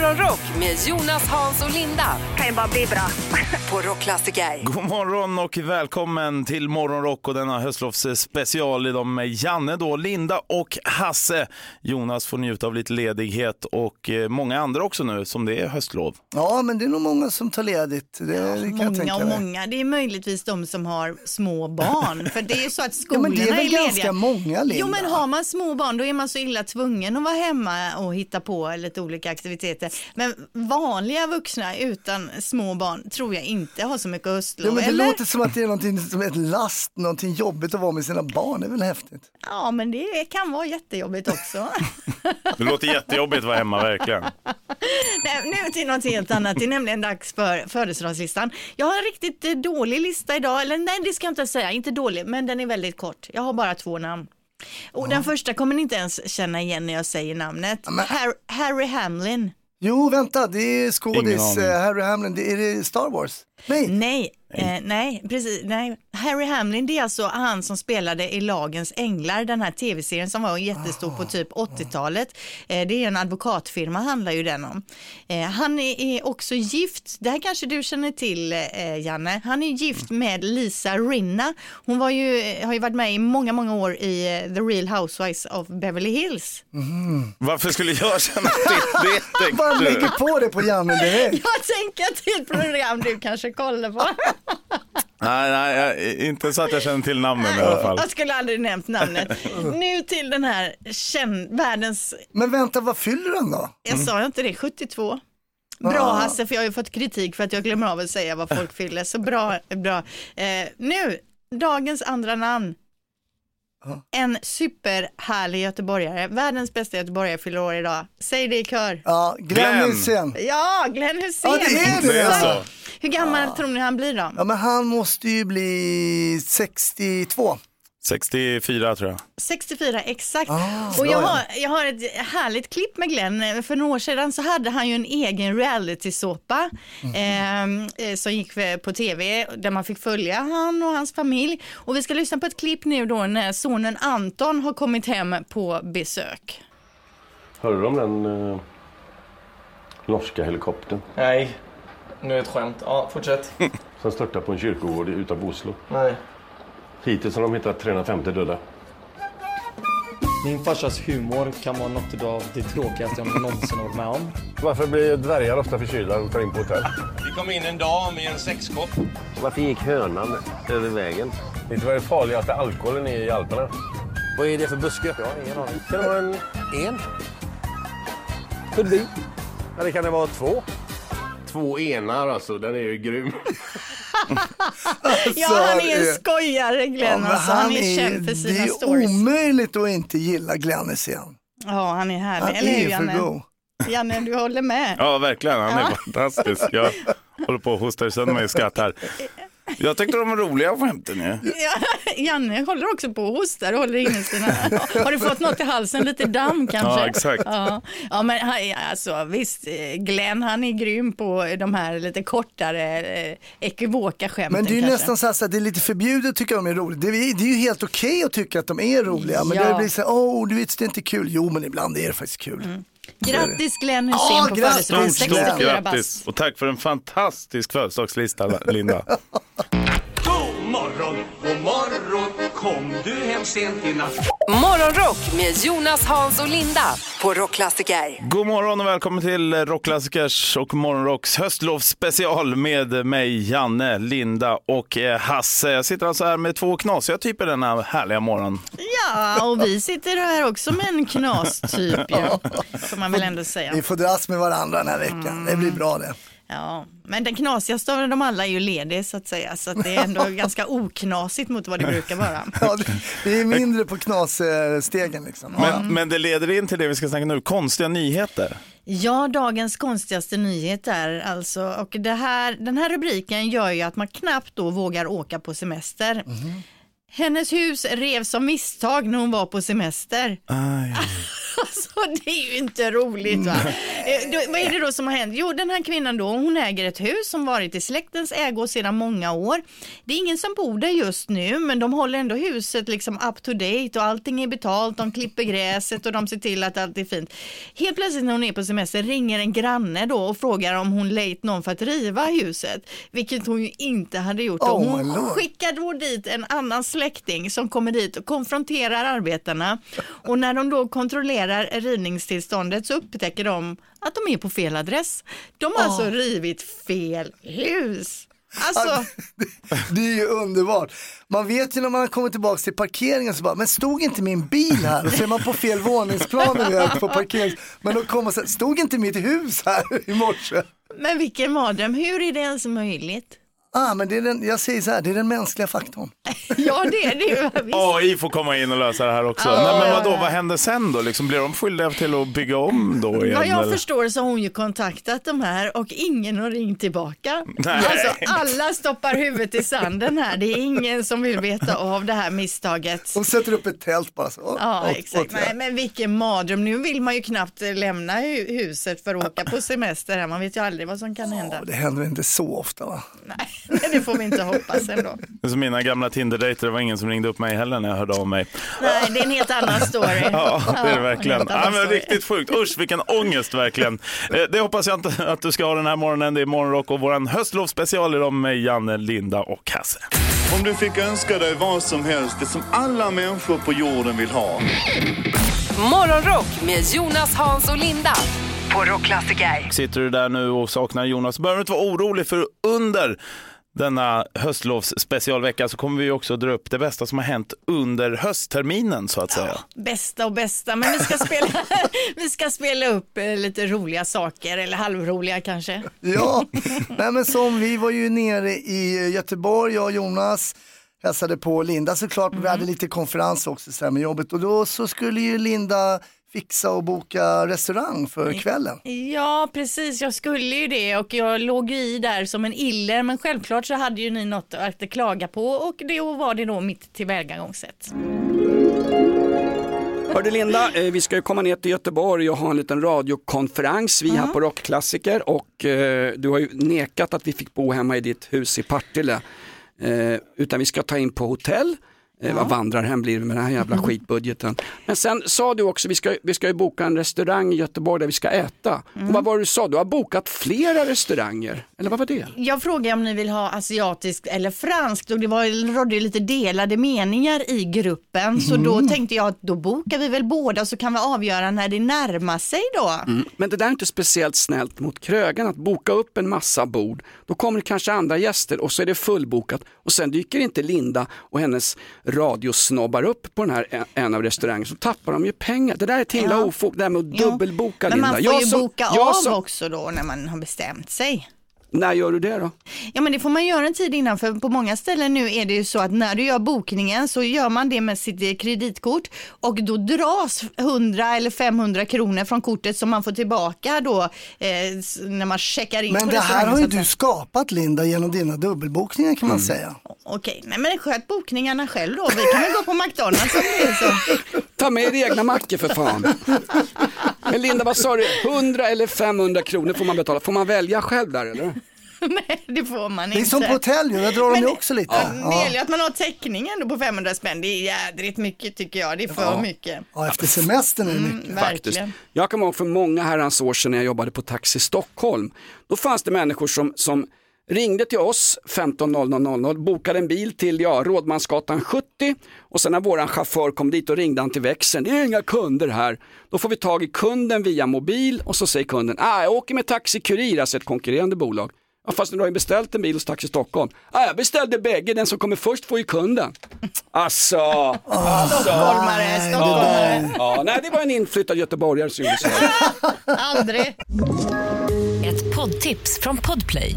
Morgonrock med Jonas, Hans och Linda kan ju bara bli bra. på Rockklassiker. God morgon och välkommen till Morgonrock och denna höstlovs special idag med Janne då, Linda och Hasse. Jonas får njuta av lite ledighet och eh, många andra också nu som det är höstlov. Ja, men det är nog många som tar ledigt. Det, det kan jag Många tänka och mig. många. Det är möjligtvis de som har små barn. För det är ju så att Ja, skolorna men det är väl lediga. ganska många, Linda? Jo, men har man små barn då är man så illa tvungen att vara hemma och hitta på lite olika aktiviteter. Men vanliga vuxna utan små barn tror jag inte har så mycket höstlov. Ja, men det eller? låter som att det är någonting som är ett last, någonting jobbigt att vara med sina barn. Det är väl häftigt? Ja, men det kan vara jättejobbigt också. Det låter jättejobbigt att vara hemma verkligen. Nej, nu till något helt annat. Det är nämligen dags för födelsedagslistan. Jag har en riktigt eh, dålig lista idag. Eller nej, det ska jag inte säga. Inte dålig, men den är väldigt kort. Jag har bara två namn. Och den första kommer ni inte ens känna igen när jag säger namnet. men- Harry, Harry Hamlin. Jo, vänta, det är skådis eh, Harry Hamlin. Det är det Star Wars? Nej, Nej, eh, nej, precis. Nej. Harry Hamlin, det är alltså han som spelade i Lagens Änglar, den här tv-serien som var jättestor på typ 80-talet. Eh, det är en advokatfirma handlar ju den om. Eh, han är, är också gift, det här kanske du känner till eh, Janne. Han är gift med Lisa Rinna. Hon var ju, har ju varit med i många, många år i eh, The Real Housewives of Beverly Hills. Varför skulle jag känna till det? bara lägger på det på Janne direkt. Jag tänker att det är ett program du kanske kollar på. Nej, nej, inte så att jag känner till namnen i alla fall. Jag skulle aldrig nämnt namnet. Nu till den här känd, världens, Men vänta, vad fyller han då? jag sa inte det, 72. Bra Hasse, för jag har ju fått kritik för att jag glömmer av att säga vad folk fyller. Så bra, bra. Eh, nu, dagens andra namn. En superhärlig göteborgare, världens bästa göteborgare fyller år idag. Säg det i kör. Ja, Glenn Glenn. Hysén. Ja, Glenn Hysén. Ja, det är det, Det är så. Hur gammal tror ni han blir då? Ja, men han måste ju bli 62. 64 tror jag. 64 exakt. Ah, och jag har, jag har ett härligt klipp med Glenn. För några år sedan så hade han ju en egen realitysåpa Mm. eh, som gick på tv där man fick följa han och hans familj. Och vi ska lyssna på ett klipp nu då när sonen Anton har kommit hem på besök. Hörde du om den eh, norska helikoptern Nej, nu är det ett skämt. Ja, fortsätt. som störtade på en kyrkogård utanför Oslo? Nej. Hittills har de hittat 350 döda. Min farsas humor kan vara något av det tråkigaste jag någonsin har varit med om. Varför blir dvärgar ofta förkylda och tar in på hotell? Det kom in en dam i en sexkopp. Varför gick hönan över vägen? Vet du vad det farligaste alkoholen är i Alperna? Vad är det för buske? Ja, ingen aning. Kan det vara en... En? Förbi. Eller kan det vara två? Två enar alltså, den är ju grym. Ja, han är en eh, skojare Glenn. men alltså. han, är, känd för det sina är stories. omöjligt att inte gilla Glenn Hysén. Ja, han är härlig. Han Eller hur är för Janne? god. Janne, du håller med? Ja, verkligen. Han är fantastisk. Jag håller på att hosta sönder mig i skratt här. Jag tyckte de var roliga skämten ju. Ja, Janne håller också på och hostar och håller inne sina... Har du fått något i halsen? Lite damm kanske? Ja, exakt. Ja, ja men alltså, visst, eh, Glenn han är grym på de här lite kortare eh, ekivoka skämten Men det är ju kanske. nästan så här, så att det är lite förbjudet att tycka de är roliga. Det är, det är ju helt okej att tycka att de är roliga. Men Ja. det blir så här, åh du vet det är inte kul. Jo men ibland är det faktiskt kul. Grattis Glenn Hysén Ja, på grattis. födelsedagen, Stort, stort 64 grattis. Och tack för en fantastisk födelsedagslista, Linda. God morgon, god morgon, kom du hem sent i natt? Morgonrock med Jonas, Hans och Linda på Rockklassiker. God morgon och välkommen till Rockklassikers och Morgonrocks höstlovsspecial med mig, Janne, Linda och eh, Hasse. Jag sitter alltså här med två knasiga typer denna härliga morgon. Ja, och vi sitter här också med en knastyp ju, får man väl ändå säga. Vi får dras med varandra den här veckan. Det blir bra det. Ja, men den knasigaste av dem alla är ju ledig så att säga, så att det är ändå ganska oknasigt mot vad det brukar vara. Ja, det- är mindre på knasstegen liksom. Ja, Men, men det leder in till det vi ska snacka nu, konstiga nyheter. Ja, dagens konstigaste nyhet är alltså, och det här, den här rubriken gör ju att man knappt då vågar åka på semester. Hennes hus revs av misstag när hon var på semester. Aj. Alltså det är ju inte roligt va. Eh, då, vad är det då som har hänt? Jo den här kvinnan då, hon äger ett hus som varit i släktens ägo sedan många år. Det är ingen som bor där just nu men de håller ändå huset liksom up to date och allting är betalt, de klipper gräset och de ser till att allt är fint. Helt plötsligt när hon är på semester ringer en granne då och frågar om hon lejt någon för att riva huset, vilket hon ju inte hade gjort. Oh och my hon lord. skickar då dit en annan släkting som kommer dit och konfronterar arbetarna och när de då kontrollerar rivningstillståndet så upptäcker de att de är på fel adress. De har alltså rivit fel hus. Alltså, Det är ju underbart. Man vet ju när man kommit tillbaka till parkeringen så bara, men stod inte min bil här? Och så är man på fel våningsplan på parkering. Men då kommer man säga, stod inte mitt hus här i morse? men vilken mardröm, hur är det ens möjligt? Ah, men det är den, jag säger så här, det är den mänskliga faktorn. Ja det är det ju. visst. AI får komma in och lösa det här också. Ja, Nej, men vadå, vad händer sen då? Liksom, blir de skyldiga till att bygga om då igen? Vad jag eller? förstår så har hon ju kontaktat de här och ingen har ringt tillbaka. Nej. Alltså alla stoppar huvudet i sanden här. Det är ingen som vill veta av det här misstaget. De sätter upp ett tält bara så. Ja, åt- exakt. Nej, men vilken mardröm. Nu vill man ju knappt lämna hu- huset för att åka på semester. här. Man vet ju aldrig vad som kan hända. Det händer inte så ofta va? Nej, det får vi inte hoppas ändå. Det är som mina gamla Tinder-dejter, det var ingen som ringde upp mig heller när jag hörde av mig. Nej, det är en helt annan story. Ja, det är det en verkligen. Ja, men riktigt sjukt. Usch, vilken ångest verkligen. Eh, Det hoppas jag inte att du ska ha den här morgonen. Det är Morgonrock och vår höstlovsspecial idag med Janne, Linda och Hasse. Om du fick önska dig vad som helst, det som alla människor på jorden vill ha. Morgonrock med Jonas, Hans och Linda på Rockklassiker. Sitter du där nu och saknar Jonas, behöver du inte vara orolig för under denna höstlovsspecialvecka så kommer vi också dra upp det bästa som har hänt under höstterminen så att säga. Bästa och bästa, men vi ska spela, vi ska spela upp eh, lite roliga saker, eller halvroliga kanske. Ja, nej men som vi var ju nere i Göteborg, jag och Jonas hälsade på Linda såklart, men vi hade lite konferens också så här med jobbet och då så skulle ju Linda fixa och boka restaurang för kvällen. Ja, precis. Jag skulle ju det och jag låg ju i där som en iller, men självklart så hade ju ni något att klaga på och det var det då mitt tillvägagångssätt. Hörde Linda, eh, vi ska ju komma ner till Göteborg och ha en liten radiokonferens, vi här på Rockklassiker och eh, du har ju nekat att vi fick bo hemma i ditt hus i Partille. Eh, utan vi ska ta in på hotell, eh, vad vandrarhem blir det med den här jävla skitbudgeten. Men sen sa du också, vi ska, vi ska ju boka en restaurang i Göteborg där vi ska äta. Och vad var det du sa, du har bokat flera restauranger, eller vad var det? Jag frågade om ni vill ha asiatiskt eller franskt och det var, rådde lite delade meningar i gruppen så då tänkte jag att då bokar vi väl båda så kan vi avgöra när det närmar sig då. Mm. Men det där är inte speciellt snällt mot krögen att boka upp en massa bord. Då kommer det kanske andra gäster och så är det fullbokat och sen dyker inte Linda och hennes radiosnobbar upp på den här en- av restaurangerna så tappar de ju pengar. Det där är ett himla Ja. ofog, det här med att Ja. dubbelboka Men Linda. man får Jag ju som- boka av som- också då när man har bestämt sig. När gör du det då? Ja men det får man göra en tid innan för på många ställen nu är det ju så att när du gör bokningen så gör man det med sitt eh, kreditkort och då dras 100 eller 500 kronor från kortet som man får tillbaka då eh, när man checkar in Men det här har ju du skapat Linda genom dina dubbelbokningar kan man säga. Okej, nej men sköt bokningarna själv då. Vi kan väl gå på McDonalds om det är så. Ta med era egna mackor för fan. Men Linda, vad sa du? 100 eller 500 kronor får man betala. Får man välja själv där eller? nej, det får man Det är inte. som på hotell ju, där drar de Men- ju också lite. Ja, Det gäller ju att man har täckning ändå på 500 spänn. Det är jädrigt mycket tycker jag. Det är för mycket. Ja, efter semestern är det mycket. Mm, verkligen. Jag kommer ihåg för många herrans år sedan när jag jobbade på Taxi Stockholm. Då fanns det människor som, som ringde till oss 15.00, bokade en bil till ja, Rådmansgatan 70 och sen när våran chaufför kom dit och ringde han till växeln, det är inga kunder här. Då får vi tag i kunden via mobil och så säger kunden, ah, jag åker med Taxi Kurir, alltså ett konkurrerande bolag. Ja, fast du har ju beställt en bil hos Taxi Stockholm. Ah, jag beställde bägge, den som kommer först får ju kunden. Alltså, alltså. Stockholmare, stockholmare. Ja, nej, det var en inflyttad göteborgare som gjorde så. Aldrig. Ett poddtips från Podplay.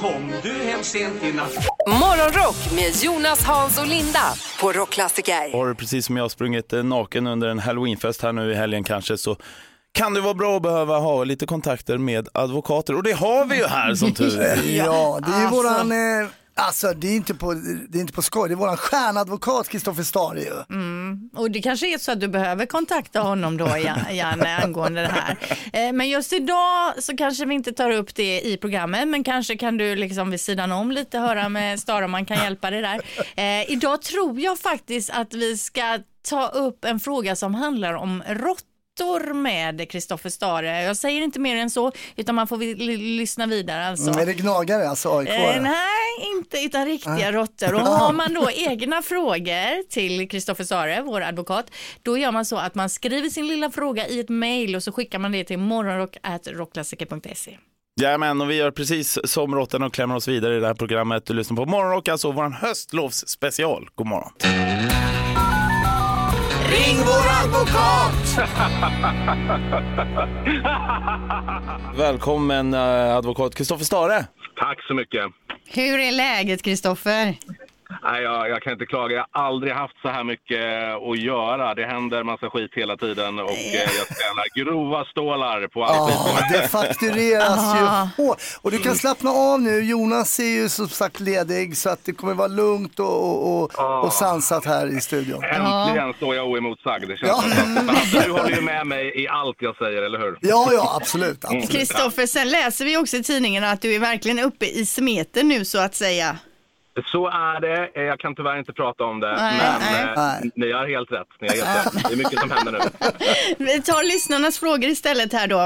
Kom du hem sent i natt Morgonrock med Jonas, Hans och Linda på Rockklassiker. Har du precis som jag sprungit naken under en halloweenfest här nu i helgen kanske så kan det vara bra att behöva ha lite kontakter med advokater och det har vi ju här som tur är. Ja, det är ju Alltså. våran, eh, alltså det är inte på, det är inte på skoj, det är våran stjärnadvokat Kristoffer Stare ju. Mm. Och det kanske är så att du behöver kontakta honom då, Jan- Janne, angående det här. Eh, Men just idag så kanske vi inte tar upp det i programmet, men kanske kan du liksom vid sidan om lite höra med Stara om man kan hjälpa dig där. Eh, idag tror jag faktiskt att vi ska ta upp en fråga som handlar om råttor med Kristoffer Stare. Jag säger inte mer än så, utan man får lyssna vidare alltså. Mm, är det gnagare alltså aik Eh, nej, inte utan riktiga Nej. råttor. Och har man då egna frågor till Kristoffer Sare, vår advokat, då gör man så att man skriver sin lilla fråga i ett mejl och så skickar man det till morgonrock.rockklassiker.se. Jajamän, och vi gör precis som råttorna och klämmer oss vidare i det här programmet. Du lyssnar på Morgonrock, alltså vår höstlovsspecial. God morgon. Ring vår advokat! Välkommen eh, advokat Kristoffer Stare. Tack så mycket. Hur är läget Kristoffer? Nej, jag, jag kan inte klaga. Jag har aldrig haft så här mycket att göra. Det händer massa skit hela tiden och eh, jag tränar grova stålar på all skit. Ja, det faktureras Ah. ju hårt. Och du kan slappna av nu, Jonas är ju som sagt ledig så att det kommer vara lugnt och, och, och, och sansat här i studion. Äntligen står jag oemotsagd. Det känns fantastiskt. Du håller ju med mig i allt jag säger, eller hur? Ja, ja, absolut. Mm. Kristoffer, sen läser vi också i tidningen att du är verkligen uppe i smeten nu så att säga. Så är det. Eh, Jag kan tyvärr inte prata om det, Nej, men nej. eh, ni har helt rätt. Ni har helt rätt. Det är mycket som händer nu. Vi tar lyssnarnas frågor istället här då.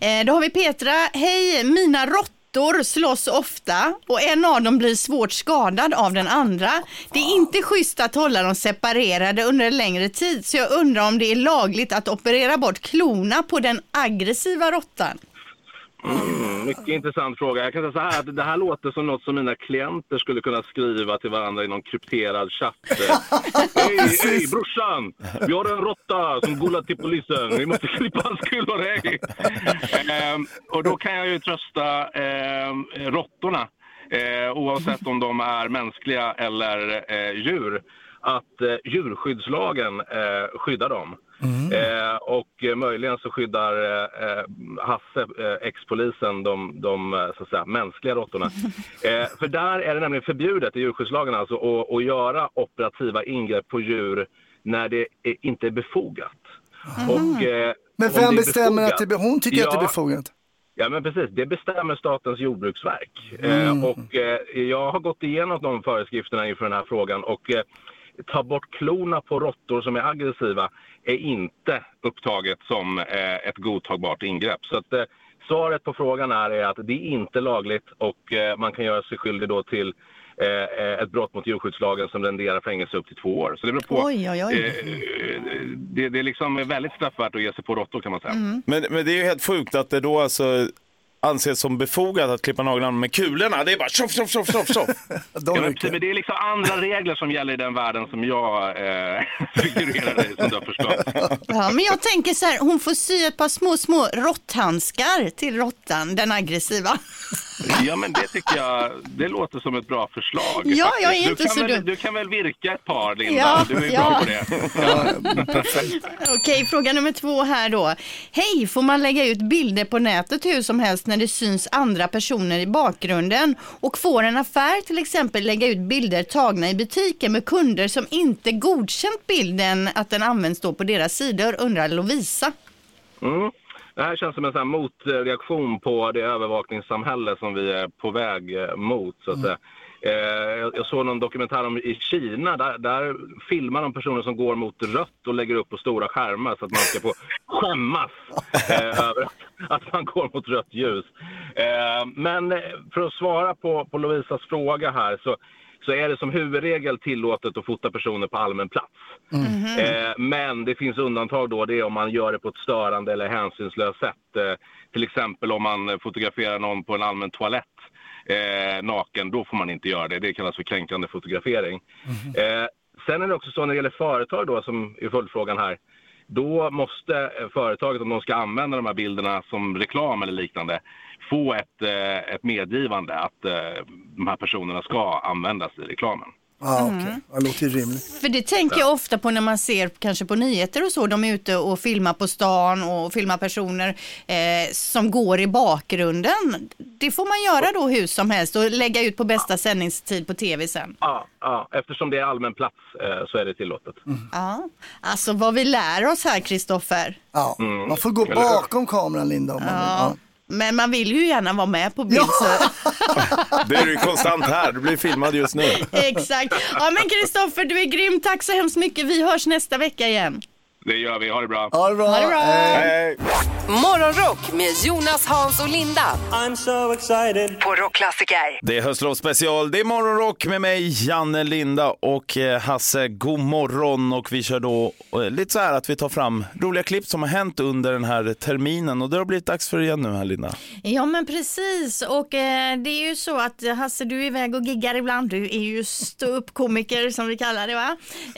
Eh, då har vi Petra. Hej, mina råttor slåss ofta och en av dem blir svårt skadad av den andra. Det är inte schysst att hålla dem separerade under en längre tid så jag undrar om det är lagligt att operera bort klorna på den aggressiva råttan. Mm, mycket intressant fråga. Jag kan säga så här att det här låter som något som mina klienter skulle kunna skriva till varandra i någon krypterad chatt. Hej, hej brorsan! Vi har en råtta som golar till polisen. Vi måste klippa hans kulor, hej! Ehm, och då kan jag ju trösta ehm, råttorna, eh, oavsett om de är mänskliga eller eh, djur, att eh, djurskyddslagen eh, skyddar dem. Eh, och eh, möjligen så skyddar eh, eh, Hasse, eh, ex-polisen, de, de eh, så att säga, mänskliga råttorna. Eh, för där är det nämligen förbjudet i djurskyddslagen alltså att, att göra operativa ingrepp på djur när det är, inte är befogat. Och, eh, Men vem bestämmer befogat- att det är Hon tycker att det är Ja, befogat. Ja, men precis. Det bestämmer Statens jordbruksverk. Mm. Och jag har gått igenom de föreskrifterna inför den här frågan och ta bort klorna på råttor som är aggressiva är inte upptaget som eh, ett godtagbart ingrepp. Så att, eh, svaret på frågan är, är att det är inte lagligt och eh, man kan göra sig skyldig då till ett brott mot djurskyddslagen som renderar fängelse upp till två år. Så det beror på. Oj, oj, oj. Eh, det, det är liksom väldigt straffvärt att ge sig på råttor kan man säga. Men, men det är ju helt sjukt att det då alltså anses som befogat att klippa naglarna med kulorna. Det är bara tjoff, tjoff, tjoff, tjoff, tjoff. Ja, men, det är liksom andra regler som gäller i den världen som jag eh, figurerar i, som du har förstått. Ja, men jag tänker så här, hon får sy ett par små, små råtthandskar till råttan, den aggressiva. Ja, men det tycker jag, det låter som ett bra förslag. Ja, faktiskt. jag är du inte så väl, dum. Du kan väl virka ett par, Linda? Ja, du är ja. bra på det. Okej, fråga nummer två här då. Hej, får man lägga ut bilder på nätet hur som helst när det syns andra personer i bakgrunden? Och får en affär till exempel lägga ut bilder tagna i butiken med kunder som inte godkänt bilden att den används då på deras sidor, undrar Lovisa. Mm. Det här känns som en sån här motreaktion på det övervakningssamhälle som vi är på väg eh, mot. Så att säga. Eh, jag- såg någon dokumentär om i Kina, där, där filmar de personer som går mot rött och lägger upp på stora skärmar så att man ska få skämmas eh, över att, att man går mot rött ljus. Eh, men eh, för att svara på, på Lovisas fråga här så, så är det som huvudregel tillåtet att fota personer på allmän plats. Eh, men det finns undantag då, det är om man gör det på ett störande eller hänsynslöst sätt. Eh, till exempel om man fotograferar någon på en allmän toalett eh, naken, då får man inte göra det. Det kallas för kränkande fotografering. Eh, sen är det också så när det gäller företag då, som är följdfrågan här då måste eh, företaget, om de ska använda de här bilderna som reklam eller liknande, få ett, eh, ett medgivande att eh, de här personerna ska användas i reklamen. Ja, okej. Det låter rimligt. För det tänker jag ofta på när man ser kanske på nyheter och så, de är ute och filmar på stan och filmar personer eh, som går i bakgrunden. Det får man göra då hur som helst och lägga ut på bästa sändningstid på tv sen. Ja, ja, eftersom det är allmän plats eh, så är det tillåtet. Ja, alltså vad vi lär oss här Kristoffer. Ja, Mm. man får gå bakom kameran Linda. Om man vill. Men man vill ju gärna vara med på bild. Så. Det är du ju konstant här, du blir filmad just nu. Exakt. Ja men Kristoffer, du är grym. Tack så hemskt mycket. Vi hörs nästa vecka igen. Det gör vi, ha det bra. Ha det bra. Ha det bra. Hej. Morgonrock med Jonas, Hans och Linda. I'm so excited. På Rockklassiker. Det är höstlovsspecial, det är morgonrock med mig, Janne, Linda och eh, Hasse. God morgon och vi kör då eh, lite så här att vi tar fram roliga klipp som har hänt under den här terminen och det har blivit dags för det igen nu här Linda. Ja men precis och eh, det är ju så att eh, Hasse du är iväg och giggar ibland. Du är ju ståuppkomiker som vi kallar det va?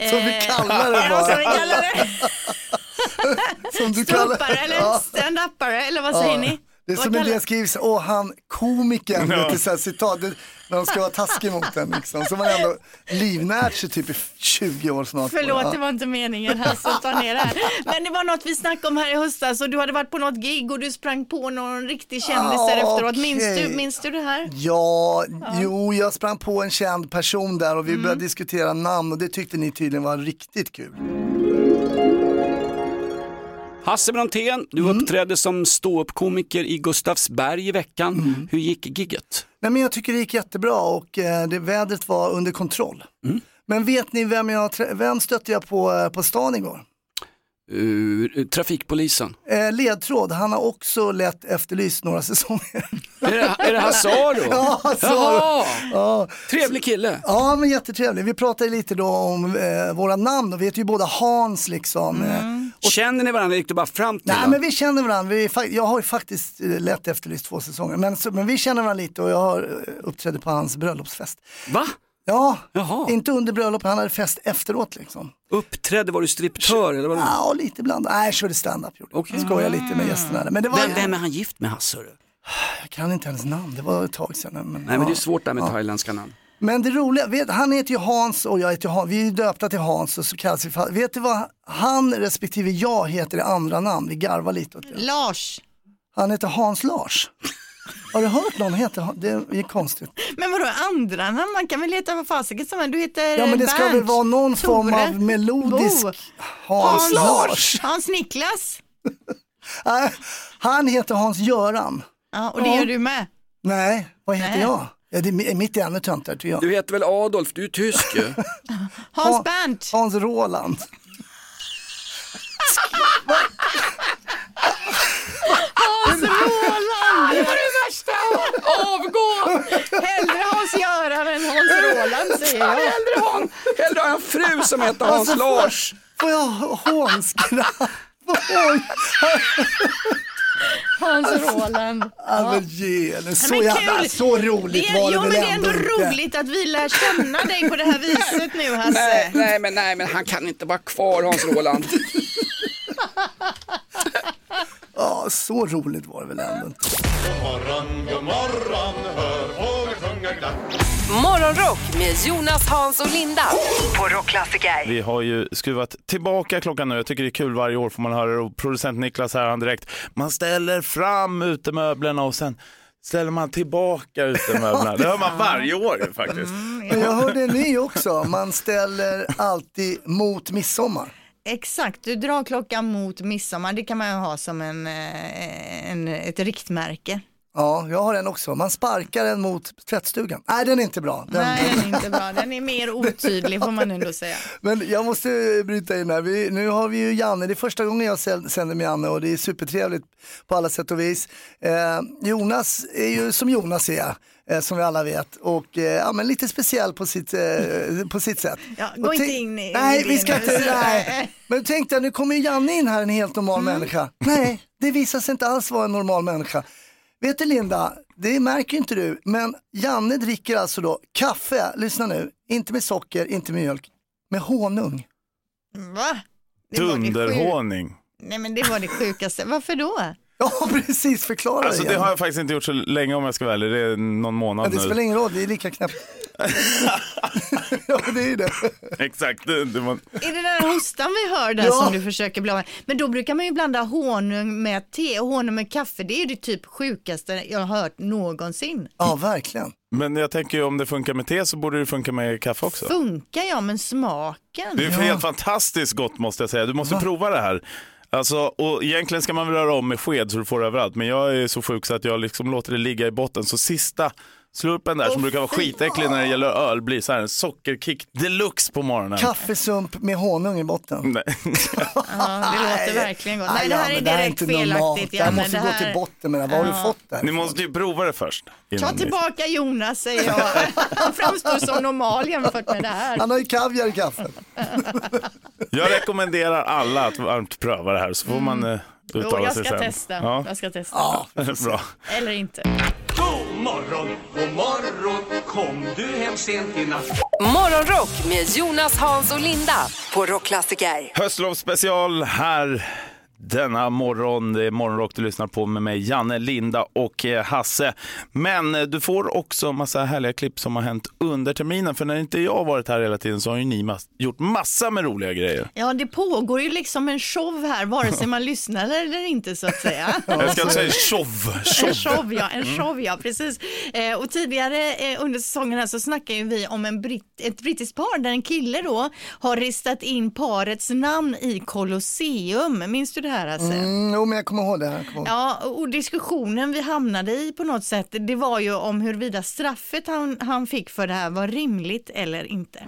Som vi Eh, kallar det Ja, bara. som vi kallar det. Som du kallar- eller Ja. stand-upare eller vad säger ni? Det är Vad som skriver, så, åh han komikern, Ja. så här, citat, det, när de ska vara taskiga mot en liksom. Så man ändå livnärt sig typ i 20 år snart. Förlåt, Ja. det var inte meningen Hasse, ta ner det här. Men det var något vi snackade om här i höstas och du hade varit på något gig och du sprang på någon riktig kändis Ah, efteråt. Minns, okej. du, minns du det här? Ja, jo, jag sprang på en känd person där och vi Mm. började diskutera namn och det tyckte ni tydligen var riktigt kul. Hasse Brontén, du Mm. uppträdde som ståuppkomiker i Gustavsberg i veckan. Mm. Hur gick gigget? Nej, men jag tycker det gick jättebra och eh, det, vädret var under kontroll. Mm. Men vet ni vem, jag, vem stötte jag på eh, på stan igår? Uh, trafikpolisen. Eh, ledtråd, han har också lett Efterlyst några säsonger. Är det, är det Hasse Aro? Ja, Hasse Jaha. Aro. Ja. Trevlig kille. Ja, men jättetrevlig. Vi pratade lite då om eh, våra namn och vi heter ju båda Hans liksom. Mm. Eh, Känner ni varandra? Gick du bara fram till Nej honom? men vi känner varandra, vi jag har ju faktiskt eh, lett Efterlyst två säsonger. Men, men vi känner varandra lite och jag har eh, uppträdde på hans bröllopsfest. Va? Ja, Jaha. inte under bröllopet, han hade fest efteråt liksom. Uppträdde, var du striptör eller vad var Ja, lite ibland. Nej, jag körde stand-up. Okej. Skojade lite med gästerna. Men det var, vem, vem är han gift med Hasse? Jag kan inte hennes namn, det var ett tag sedan. Men, Nej men det är svårt där med Ja. thailändska namn. Men det roliga, vet, han heter ju Hans och jag heter Hans. Vi är döpta till Hans och så kallas vi för, Vet du vad han respektive jag heter i andra namn? Vi garvar lite åt det. Lars. Han heter Hans Lars. Har du hört någon heta Det är konstigt. Men vadå andra namn? Man kan väl heta vad fasiken som. Du heter Ja men det ska Bernt, väl vara någon form Tore, av melodisk Bo. Hans, Lars. Hans Niklas. Han heter Hans Göran. Ja, och det Ja. gör du med. Nej, vad heter Nej. jag? Ja, det är mitt är ännu töntigare tycker jag. Du heter väl Adolf, du är tysk ju. Hans Ha- Bernt. Hans Roland. Hans Roland. Det värsta. Avgå. Hellre Hans Göran än Hans Roland säger jag. Hellre ha en, hellre ha en fru som heter Hans Alltså, Lars. Får jag hånskratt? Hans Roland. Ja, men. Så, men jävla, så roligt Det, var det jo, väl men det är ändå ändå inte? roligt att vi lär känna dig på det här viset nu Hasse. Nej, nej, men, nej, men han kan inte vara kvar Hans Roland. Ja, så roligt var det väl ändå inte. morgon, god morgon, hör fåglar sjunga glatt. Morgonrock med Jonas, Hans och Linda. På Rockklassiker. Vi har ju skruvat tillbaka klockan nu. Jag tycker det är kul varje år får man höra det. Och producent Niklas här han direkt. Man ställer fram utemöblerna och sen ställer man tillbaka utemöblerna. Det hör man varje år faktiskt. Men jag hörde ni också, man ställer alltid mot midsommar. Exakt, du drar klockan mot midsommar. Det kan man ju ha som en, eh, en, ett riktmärke. Ja, jag har en också. Man sparkar den mot tvättstugan. Nej, den är inte bra. Den... Nej, den är inte bra. Den är mer otydlig får man ändå säga. Men jag måste bryta in här. Vi, nu har vi ju Janne, det är första gången jag sänder med Janne och det är supertrevligt på alla sätt och vis. Eh, Jonas är ju som Jonas är, eh, som vi alla vet, och eh, ja, men lite speciell på sitt, eh, på sitt sätt. Ja, gå inte in i Nej, vi ska inte, nej. Men tänk dig, nu kommer Janne in här, en helt normal Mm. människa. Nej, det visar sig inte alls vara en normal människa. Vet du Linda, det märker inte du, men Janne dricker alltså då kaffe, lyssna nu, inte med socker, inte med mjölk, med honung. Va? Det var. Nej men det var det sjukaste. Varför då? Ja, precis. Förklara Alltså det igen. har jag faktiskt inte gjort så länge om jag ska vara ärlig. Det är någon månad Ja, det spelar nu. ingen roll, det är lika knäppt. ja, det är ju det. Exakt. Det, det var... Är det den hostan vi hör där Ja. som du försöker med? Men då brukar man ju blanda honung med te och honung med kaffe. Det är det typ sjukaste jag har hört någonsin. Ja, verkligen. Men jag tänker ju om det funkar med te så borde det funka med kaffe också. Funkar ja, men smaken? Det är helt fantastiskt gott måste jag säga. Du måste prova det här. Alltså, och egentligen ska man väl röra om med sked så du får överallt. Men jag är så sjuk så att jag liksom låter det ligga i botten. Så sista slurpen där som brukar vara skitäcklig när det gäller öl blir så här en sockerkick deluxe på morgonen. Kaffesump med honung i botten. Nej. Ja, det låter verkligen gott. Nej, det här är det här direkt inte felaktigt. Här Janne. måste Det gå här- till botten med det. Vad har Ja. du fått där? Ni måste ju prova det först. Ta tillbaka Jonas säger jag. Han framstår som normal jämfört med det här. Han har ju kaviar i kaffet. Jag rekommenderar alla att varmt pröva det här så får man eh, Jo, uttala jag sig ska sen. testa. Ja. Jag ska testa. Bra. Eller inte. Morgon, god morgon, kom du hem sent i natt? Morgonrock med Jonas, Hans och Linda på Rockklassiker. Höstlovsspecial här denna morgon. Det är morgonrock du lyssnar på med mig, Janne, Linda och eh, Hasse. Men eh, du får också massa härliga klipp som har hänt under terminen. För när inte jag har varit här hela tiden så har ju ni mass- gjort massa med roliga grejer. Ja, det pågår ju liksom en show här, vare sig man lyssnar eller inte så att säga. Jag ska inte säga show. En show, ja. En show, ja. Precis. Eh, och tidigare under säsongen här så snackade ju vi om en britt, ett brittiskt par där en kille då har ristat in parets namn i Colosseum. Minns du det här Hasse? Mm, jo, men jag kommer ihåg det. Kommer ihåg. Ja, och diskussionen vi hamnade i på något sätt, det var ju om huruvida straffet han, han fick för det här var rimligt eller inte.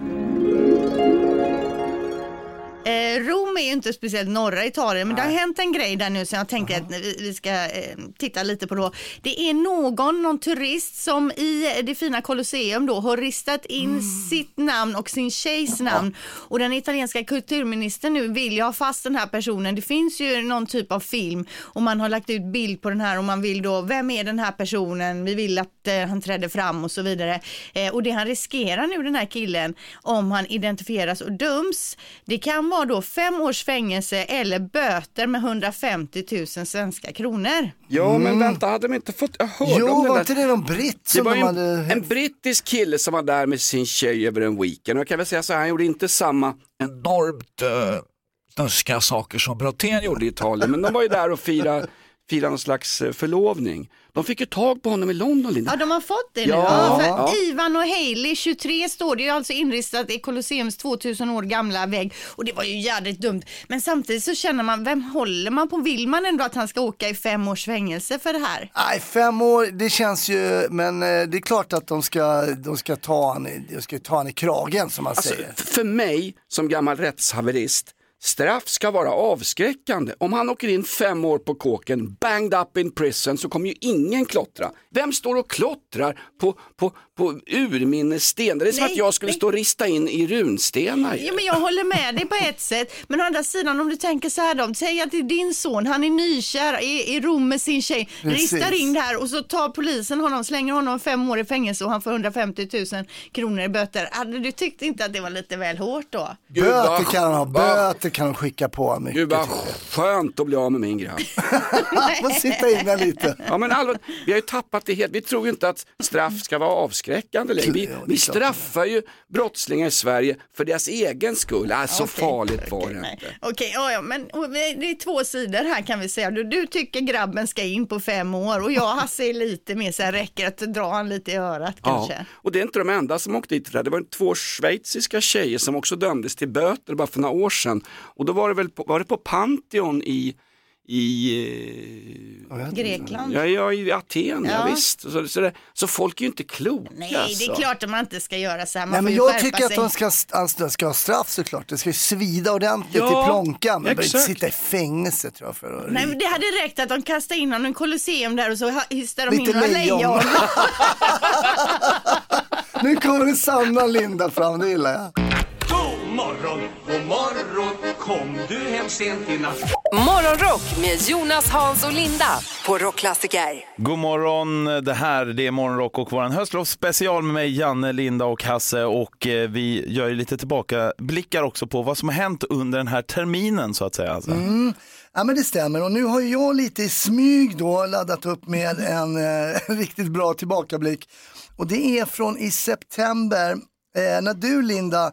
Eh, Rom är ju inte speciellt norra Italien, men det har hänt en grej där nu som jag tänkte att vi, vi ska eh, titta lite på då. Det är någon, någon turist som i det fina Colosseum då har ristat in sitt namn och sin tjejs namn. Och den italienska kulturministern nu vill ju ha fast den här personen. Det finns ju någon typ av film och man har lagt ut bild på den här och man vill då, vem är den här personen? Vi vill att eh, han träder fram och så vidare. Eh, och det han riskerar nu den här killen om han identifieras och döms, det kan vara då fem års fängelse eller böter med 150 000 svenska kronor. Ja, men vänta, hade de inte fått... Jag hörde Jo, om det var där. inte det någon britt Det som var de hade... en, en brittisk kille som var där med sin tjej över en weekend. Och jag kan väl säga så här, han gjorde inte samma enormt uh, snuskiga saker som Brottén gjorde i Italien. Men de var ju där och firade, firade någon slags eh, förlovning. De fick ju tag på honom i London, Linda. Ja, de har fått det nu. Ja. Ja, för Ja. Ivan och Hailey, 23, står det ju alltså inristat i Colosseums 2000 år gamla vägg. Och det var ju jävligt dumt. Men samtidigt så känner man, vem håller man på? Vill man ändå att han ska åka i fem års fängelse för det här? Nej, fem år, det känns ju, men eh, det är klart att de ska, de ska ta han, i- de ska ta han i kragen som man Alltså, säger. för mig som gammal rättshaverist, straff ska vara avskräckande. Om han åker in fem år på kåken, banged up in prison, så kommer ju ingen klottra. Vem står och klottrar på, på, på urminnessten? Det är som Nej, att jag skulle nej. stå och rista in i runstenar. Ja, men jag håller med dig på ett sätt. Men å andra sidan om du tänker så här då, säg att det är din son, han är nykär i, i Rom med sin tjej, Precis. ristar in det här och så tar polisen honom, slänger honom fem år i fängelse och han får 150 000 kronor i böter. Hade du tyckt inte att det var lite väl hårt då? Böter kan han ha, vad- böter kan de skicka på mycket. Gud vad skönt att bli av med min grabb. Får sitta inne lite. Ja, men allvar, vi har ju tappat det helt. Vi tror ju inte att straff ska vara avskräckande längre. Vi, vi straffar ju brottslingar i Sverige för deras egen skull. Så Okej, farligt var det Nej. inte. Okej, ja, ja, men det är två sidor här kan vi säga. Du, du tycker grabben ska in på fem år och jag Hasse är lite mer så här, räcker att dra han lite i örat Ja, kanske. och det är inte de enda som åkte dit för det. här. Det var två schweiziska tjejer som också dömdes till böter bara för några år sedan. Och då var det väl på, var det på Pantheon i, i eh, Grekland. Ja, ja, i Aten, ja, Ja. visst. Så, så, det, så folk är ju inte kloka. Nej, det alltså. är klart att man inte ska göra så här. Man Nej, men jag tycker att sig. de ska, alltså, ska ha straff såklart. Det ska ju svida ordentligt Ja, i plånkan. Man behöver inte sitta i fängelse tror jag. För att Nej, men det hade räckt att de kastade in honom i Colosseum där och så hystade de in Lite några lejon. lejon. Nu kommer det sanna Linda fram, det gillar jag. Morgon, god morgon, kom du hem sent i natt? Morgonrock med Jonas, Hans och Linda på Rockklassiker. God morgon, det här det är Morgonrock och vår höstlovsspecial med mig, Janne, Linda och Hasse. Och eh, vi gör ju lite tillbakablickar också på vad som har hänt under den här terminen så att säga. Alltså. Mm. Ja men det stämmer och nu har jag lite i smyg då laddat upp med en eh, riktigt bra tillbakablick. Och det är från i september eh, när du Linda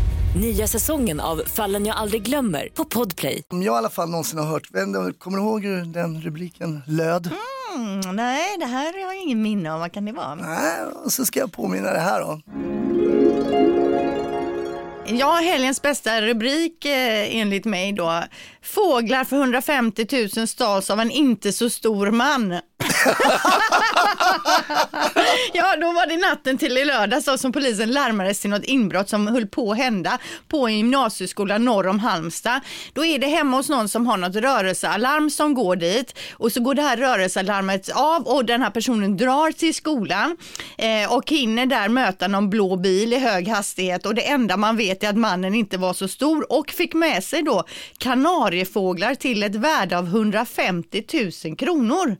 Nya säsongen av Fallen jag aldrig glömmer på Podplay. Om jag i alla fall någonsin har hört, vem- kommer du ihåg hur den rubriken löd? Mm, nej, det här har jag ingen minne av. Vad kan det vara? Nej, och så ska jag påminna det här då. Ja, helgens bästa rubrik eh, enligt mig då. Fåglar för 150 000 stals av en inte så stor man. ja, då var det natten till i lördags då, som polisen larmades till något inbrott som höll på att hända på en gymnasieskola norr om Halmstad. Då är det hemma hos någon som har något rörelsealarm som går dit och så går det här rörelsealarmet av och den här personen drar till skolan eh, och hinner där möta någon blå bil i hög hastighet och det enda man vet är att mannen inte var så stor och fick med sig då kanariefåglar till ett värde av 150 000 kronor.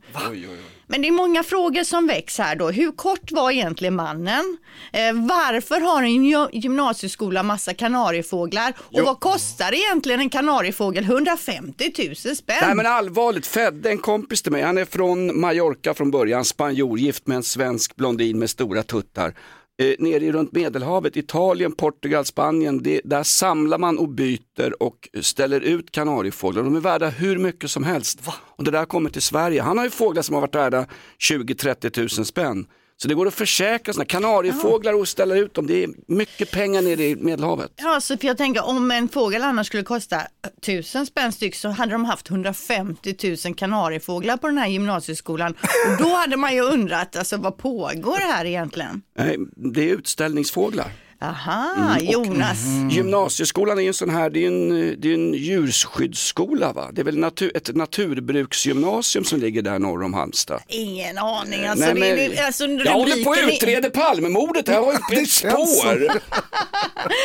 Men det är många frågor som väcks här då. Hur kort var egentligen mannen? Eh, varför har en gy- gymnasieskola massa kanariefåglar? Och Jo. vad kostar egentligen en kanariefågel? 150 000 spänn. Nej men allvarligt, Fedde, en kompis till mig, han är från Mallorca från början, spanjor, gift med en svensk blondin med stora tuttar. Eh, nere runt Medelhavet, Italien, Portugal, Spanien, det, där samlar man och byter och ställer ut kanariefåglar. De är värda hur mycket som helst. Och det där kommer till Sverige. Han har ju fåglar som har varit värda 20-30 000 spänn. Så det går att försäkra sådana kanariefåglar och ställa ut dem. Det är mycket pengar nere i Medelhavet. Ja, så för jag tänker om en fågel annars skulle kosta 1000 spänn styck så hade de haft 150 000 kanariefåglar på den här gymnasieskolan. Och då hade man ju undrat, alltså vad pågår här egentligen? Nej, det är utställningsfåglar. Aha, Mm, Jonas. Gymnasieskolan är ju en sån här, det är en, det är en djurskyddsskola va? Det är väl natur, ett naturbruksgymnasium som ligger där norr om Halmstad. Ingen aning. Alltså, Nej, men- det, alltså, Jag håller på att rubriken är- utreda Palmemordet, här har ju ett spår.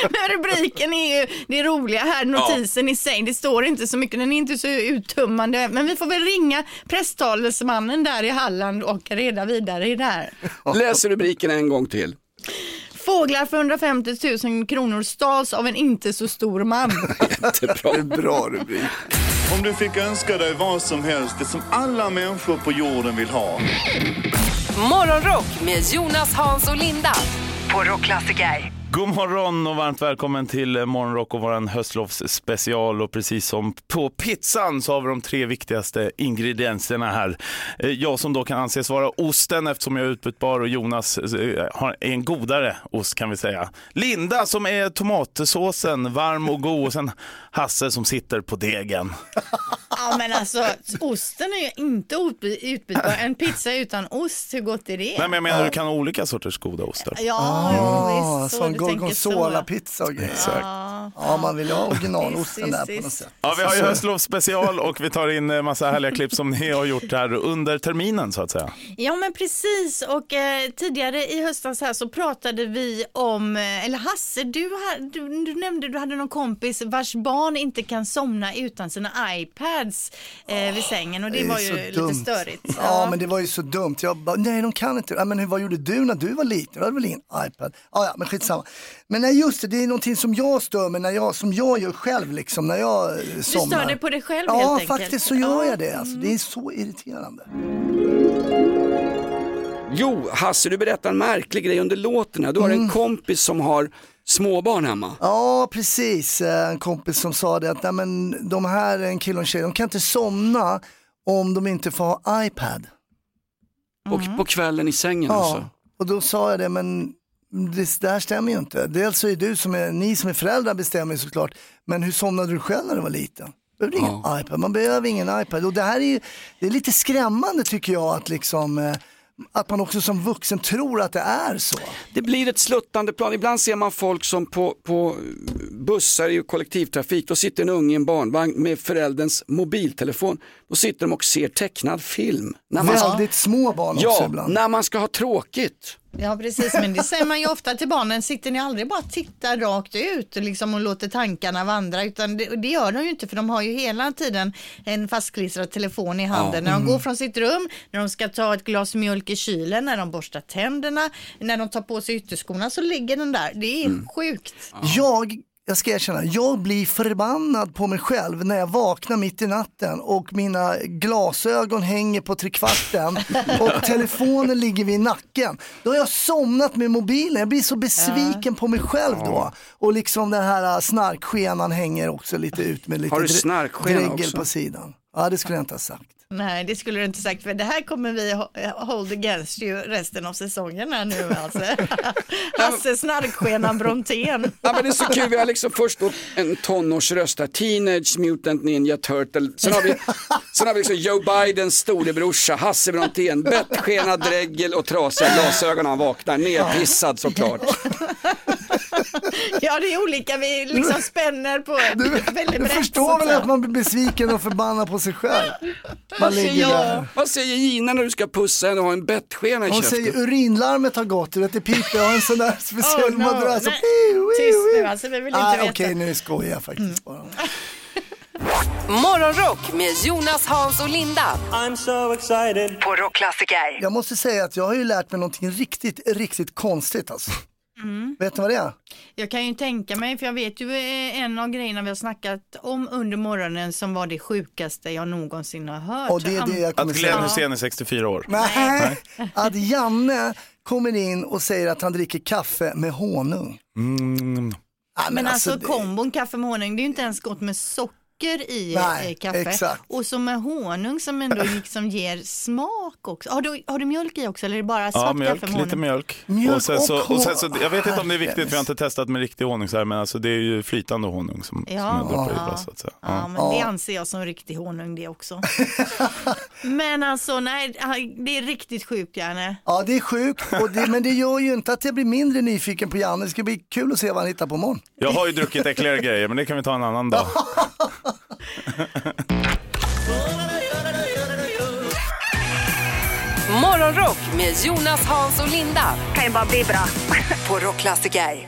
Men rubriken är ju det roliga här, notisen i sig. Det står inte så mycket, den är inte så uttömmande. Men vi får väl ringa presstalesmannen där i Halland och reda vidare i det här. Läs rubriken en gång till. Fåglar för 150 000 kronor stals av en inte så stor man. Jättebra. Bra rubrik. Om du fick önska dig vad som helst, det som alla människor på jorden vill ha. Morgonrock med Jonas, Hans och Linda på Rockklassiker. God morgon och varmt välkommen till Morgonrock och våran höstlovsspecial och precis som på pizzan så har vi de tre viktigaste ingredienserna här. Eh, Jag som då kan anses vara osten eftersom jag är utbytbar och Jonas eh, har- är en godare ost kan vi säga. Linda som är tomatsåsen, varm och god och sen Hasse som sitter på degen. Ja men alltså osten är ju inte utby- utbytbar. En pizza utan ost, hur gott är det? Nej men jag menar du kan ha olika sorters goda ostar. Ja, jo, visst. Så gorgonzola-pizza och grejer. Exakt. Ja, man vill ju ha originalosten där på något sätt. Ja, vi har ju höstlovsspecial och vi tar in eh, massa härliga klipp som ni har gjort här under terminen så att säga. Ja men precis och eh, tidigare i höstas här så pratade vi om, eh, eller Hasse du, du, du nämnde du hade någon kompis vars barn inte kan somna utan sina iPads eh, vid sängen och det, är var ju lite dumt. störigt. Ja, men det var ju så dumt. Jag bara, nej de kan inte. Ja, men hur, vad gjorde du när du var liten? Du hade väl ingen iPad? Ja, ja, men skitsamma. Men nej, just det, det är någonting som jag stör mig när jag, som jag gör själv liksom, när jag eh, Du somnar. stör dig på dig själv Ja, helt enkelt. faktiskt så gör Ja. jag det. Alltså, det är så irriterande. Jo, Hasse du berättar en märklig grej under låten. Du har Mm. en kompis som har småbarn hemma. Ja, precis. Eh, En kompis som sa det att nej, men de här, en kille och en tjej, de kan inte somna om de inte får ha iPad. Och på kvällen i sängen Ja, också. och då sa jag det, men det där stämmer ju inte. Dels så är du som är, ni som är föräldrar bestämmer ju såklart, men hur somnade du själv när du var liten? Behöver ingen iPad, man behöver ingen iPad. Och det här är ju, det är lite skrämmande tycker jag att liksom eh, att man också som vuxen tror att det är så. Det blir ett sluttande plan. Ibland ser man folk som på, på bussar i kollektivtrafik, då sitter en unge i en barnvagn med förälderns mobiltelefon. Då sitter de och ser tecknad film. När man Väldigt små barn också Ja, ibland. när man ska ha tråkigt. Ja precis, men det säger man ju ofta till barnen. Sitter ni aldrig bara och tittar rakt ut liksom, och låter tankarna vandra? Utan det, det gör de ju inte för de har ju hela tiden en fastklistrad telefon i handen. Ja. När de Mm. går från sitt rum, när de ska ta ett glas mjölk i kylen, när de borstar tänderna, när de tar på sig ytterskorna så ligger den där. Det är Mm. sjukt. Jag, jag ska erkänna, jag blir förbannad på mig själv när jag vaknar mitt i natten och mina glasögon hänger på trekvarten och telefonen ligger vid nacken. Då har jag somnat med mobilen, jag blir så besviken på mig själv då. Och liksom den här äh, snarkskenan hänger också lite ut med lite Har du dregel också? på sidan. Ja det skulle jag inte ha sagt. Nej, det skulle du inte sagt, för det här kommer vi ho- hold against you resten av säsongen här nu alltså. Hasse Snarkskenan Brontén. Ja, men det är så kul, vi har liksom först då en tonårsröst här, Teenage Mutant Ninja Turtle. Sen har vi, sen har vi liksom Joe Bidens storebrorsa, Hasse Brontén, bettskenad dregel och trasiga glasögon när han vaknar, nerpissad såklart. Ja, det är olika, vi liksom spänner på väldigt Du förstår väl att man blir besviken och förbannad på sig själv. Man Vad säger, ligger där. jag? Vad säger Gina när du ska pussa henne och ha en bettskena i Hon käften? säger urinlarmet har gått, du vet det piper, jag har en sån där speciell Oh, no. madrass. Tyst nu, alltså, vi vill inte Ah, veta. Okej, nu skojar jag faktiskt bara. Morgonrock med Jonas, Hans och Linda. I'm so excited. På Rockklassiker. Jag måste säga att jag har ju lärt mig någonting riktigt, riktigt konstigt alltså. Mm. Vet ni vad det är? Jag kan ju tänka mig, för jag vet ju eh, en av grejerna vi har snackat om under morgonen som var det sjukaste jag någonsin har hört. Och det är det jag kommer Att Glenn. Hysén är 64 år. Nej, att Janne kommer in och säger att han dricker kaffe med honung. Mm. Ja, Men, alltså, det- kombon kaffe med honung, det är ju inte ens gott med socker i Nej, eh, kaffe. exakt. Och så med honung som ändå liksom ger smak också. Har du, har du mjölk i också eller är det bara svart Ja, mjölk, kaffe med lite mjölk. Mjölk och sen så, och sen så, jag vet inte om det är viktigt, för jag har inte testat med riktig honung så här, men alltså det är ju flytande honung som, som Ja, jag droppar i ja. bara, så att säga. Ja, men det anser jag som riktig honung det också. men alltså nej, det är riktigt sjukt Janne. Ja, det är sjukt, och det, men det gör ju inte att jag blir mindre nyfiken på Janne. Det ska bli kul att se vad han hittar på imorgon. Jag har ju druckit äckligare grejer, men det kan vi ta en annan dag. Morgonrock med Jonas, Hans och Linda. Kan ju bara bli bra. På Rockklassiker.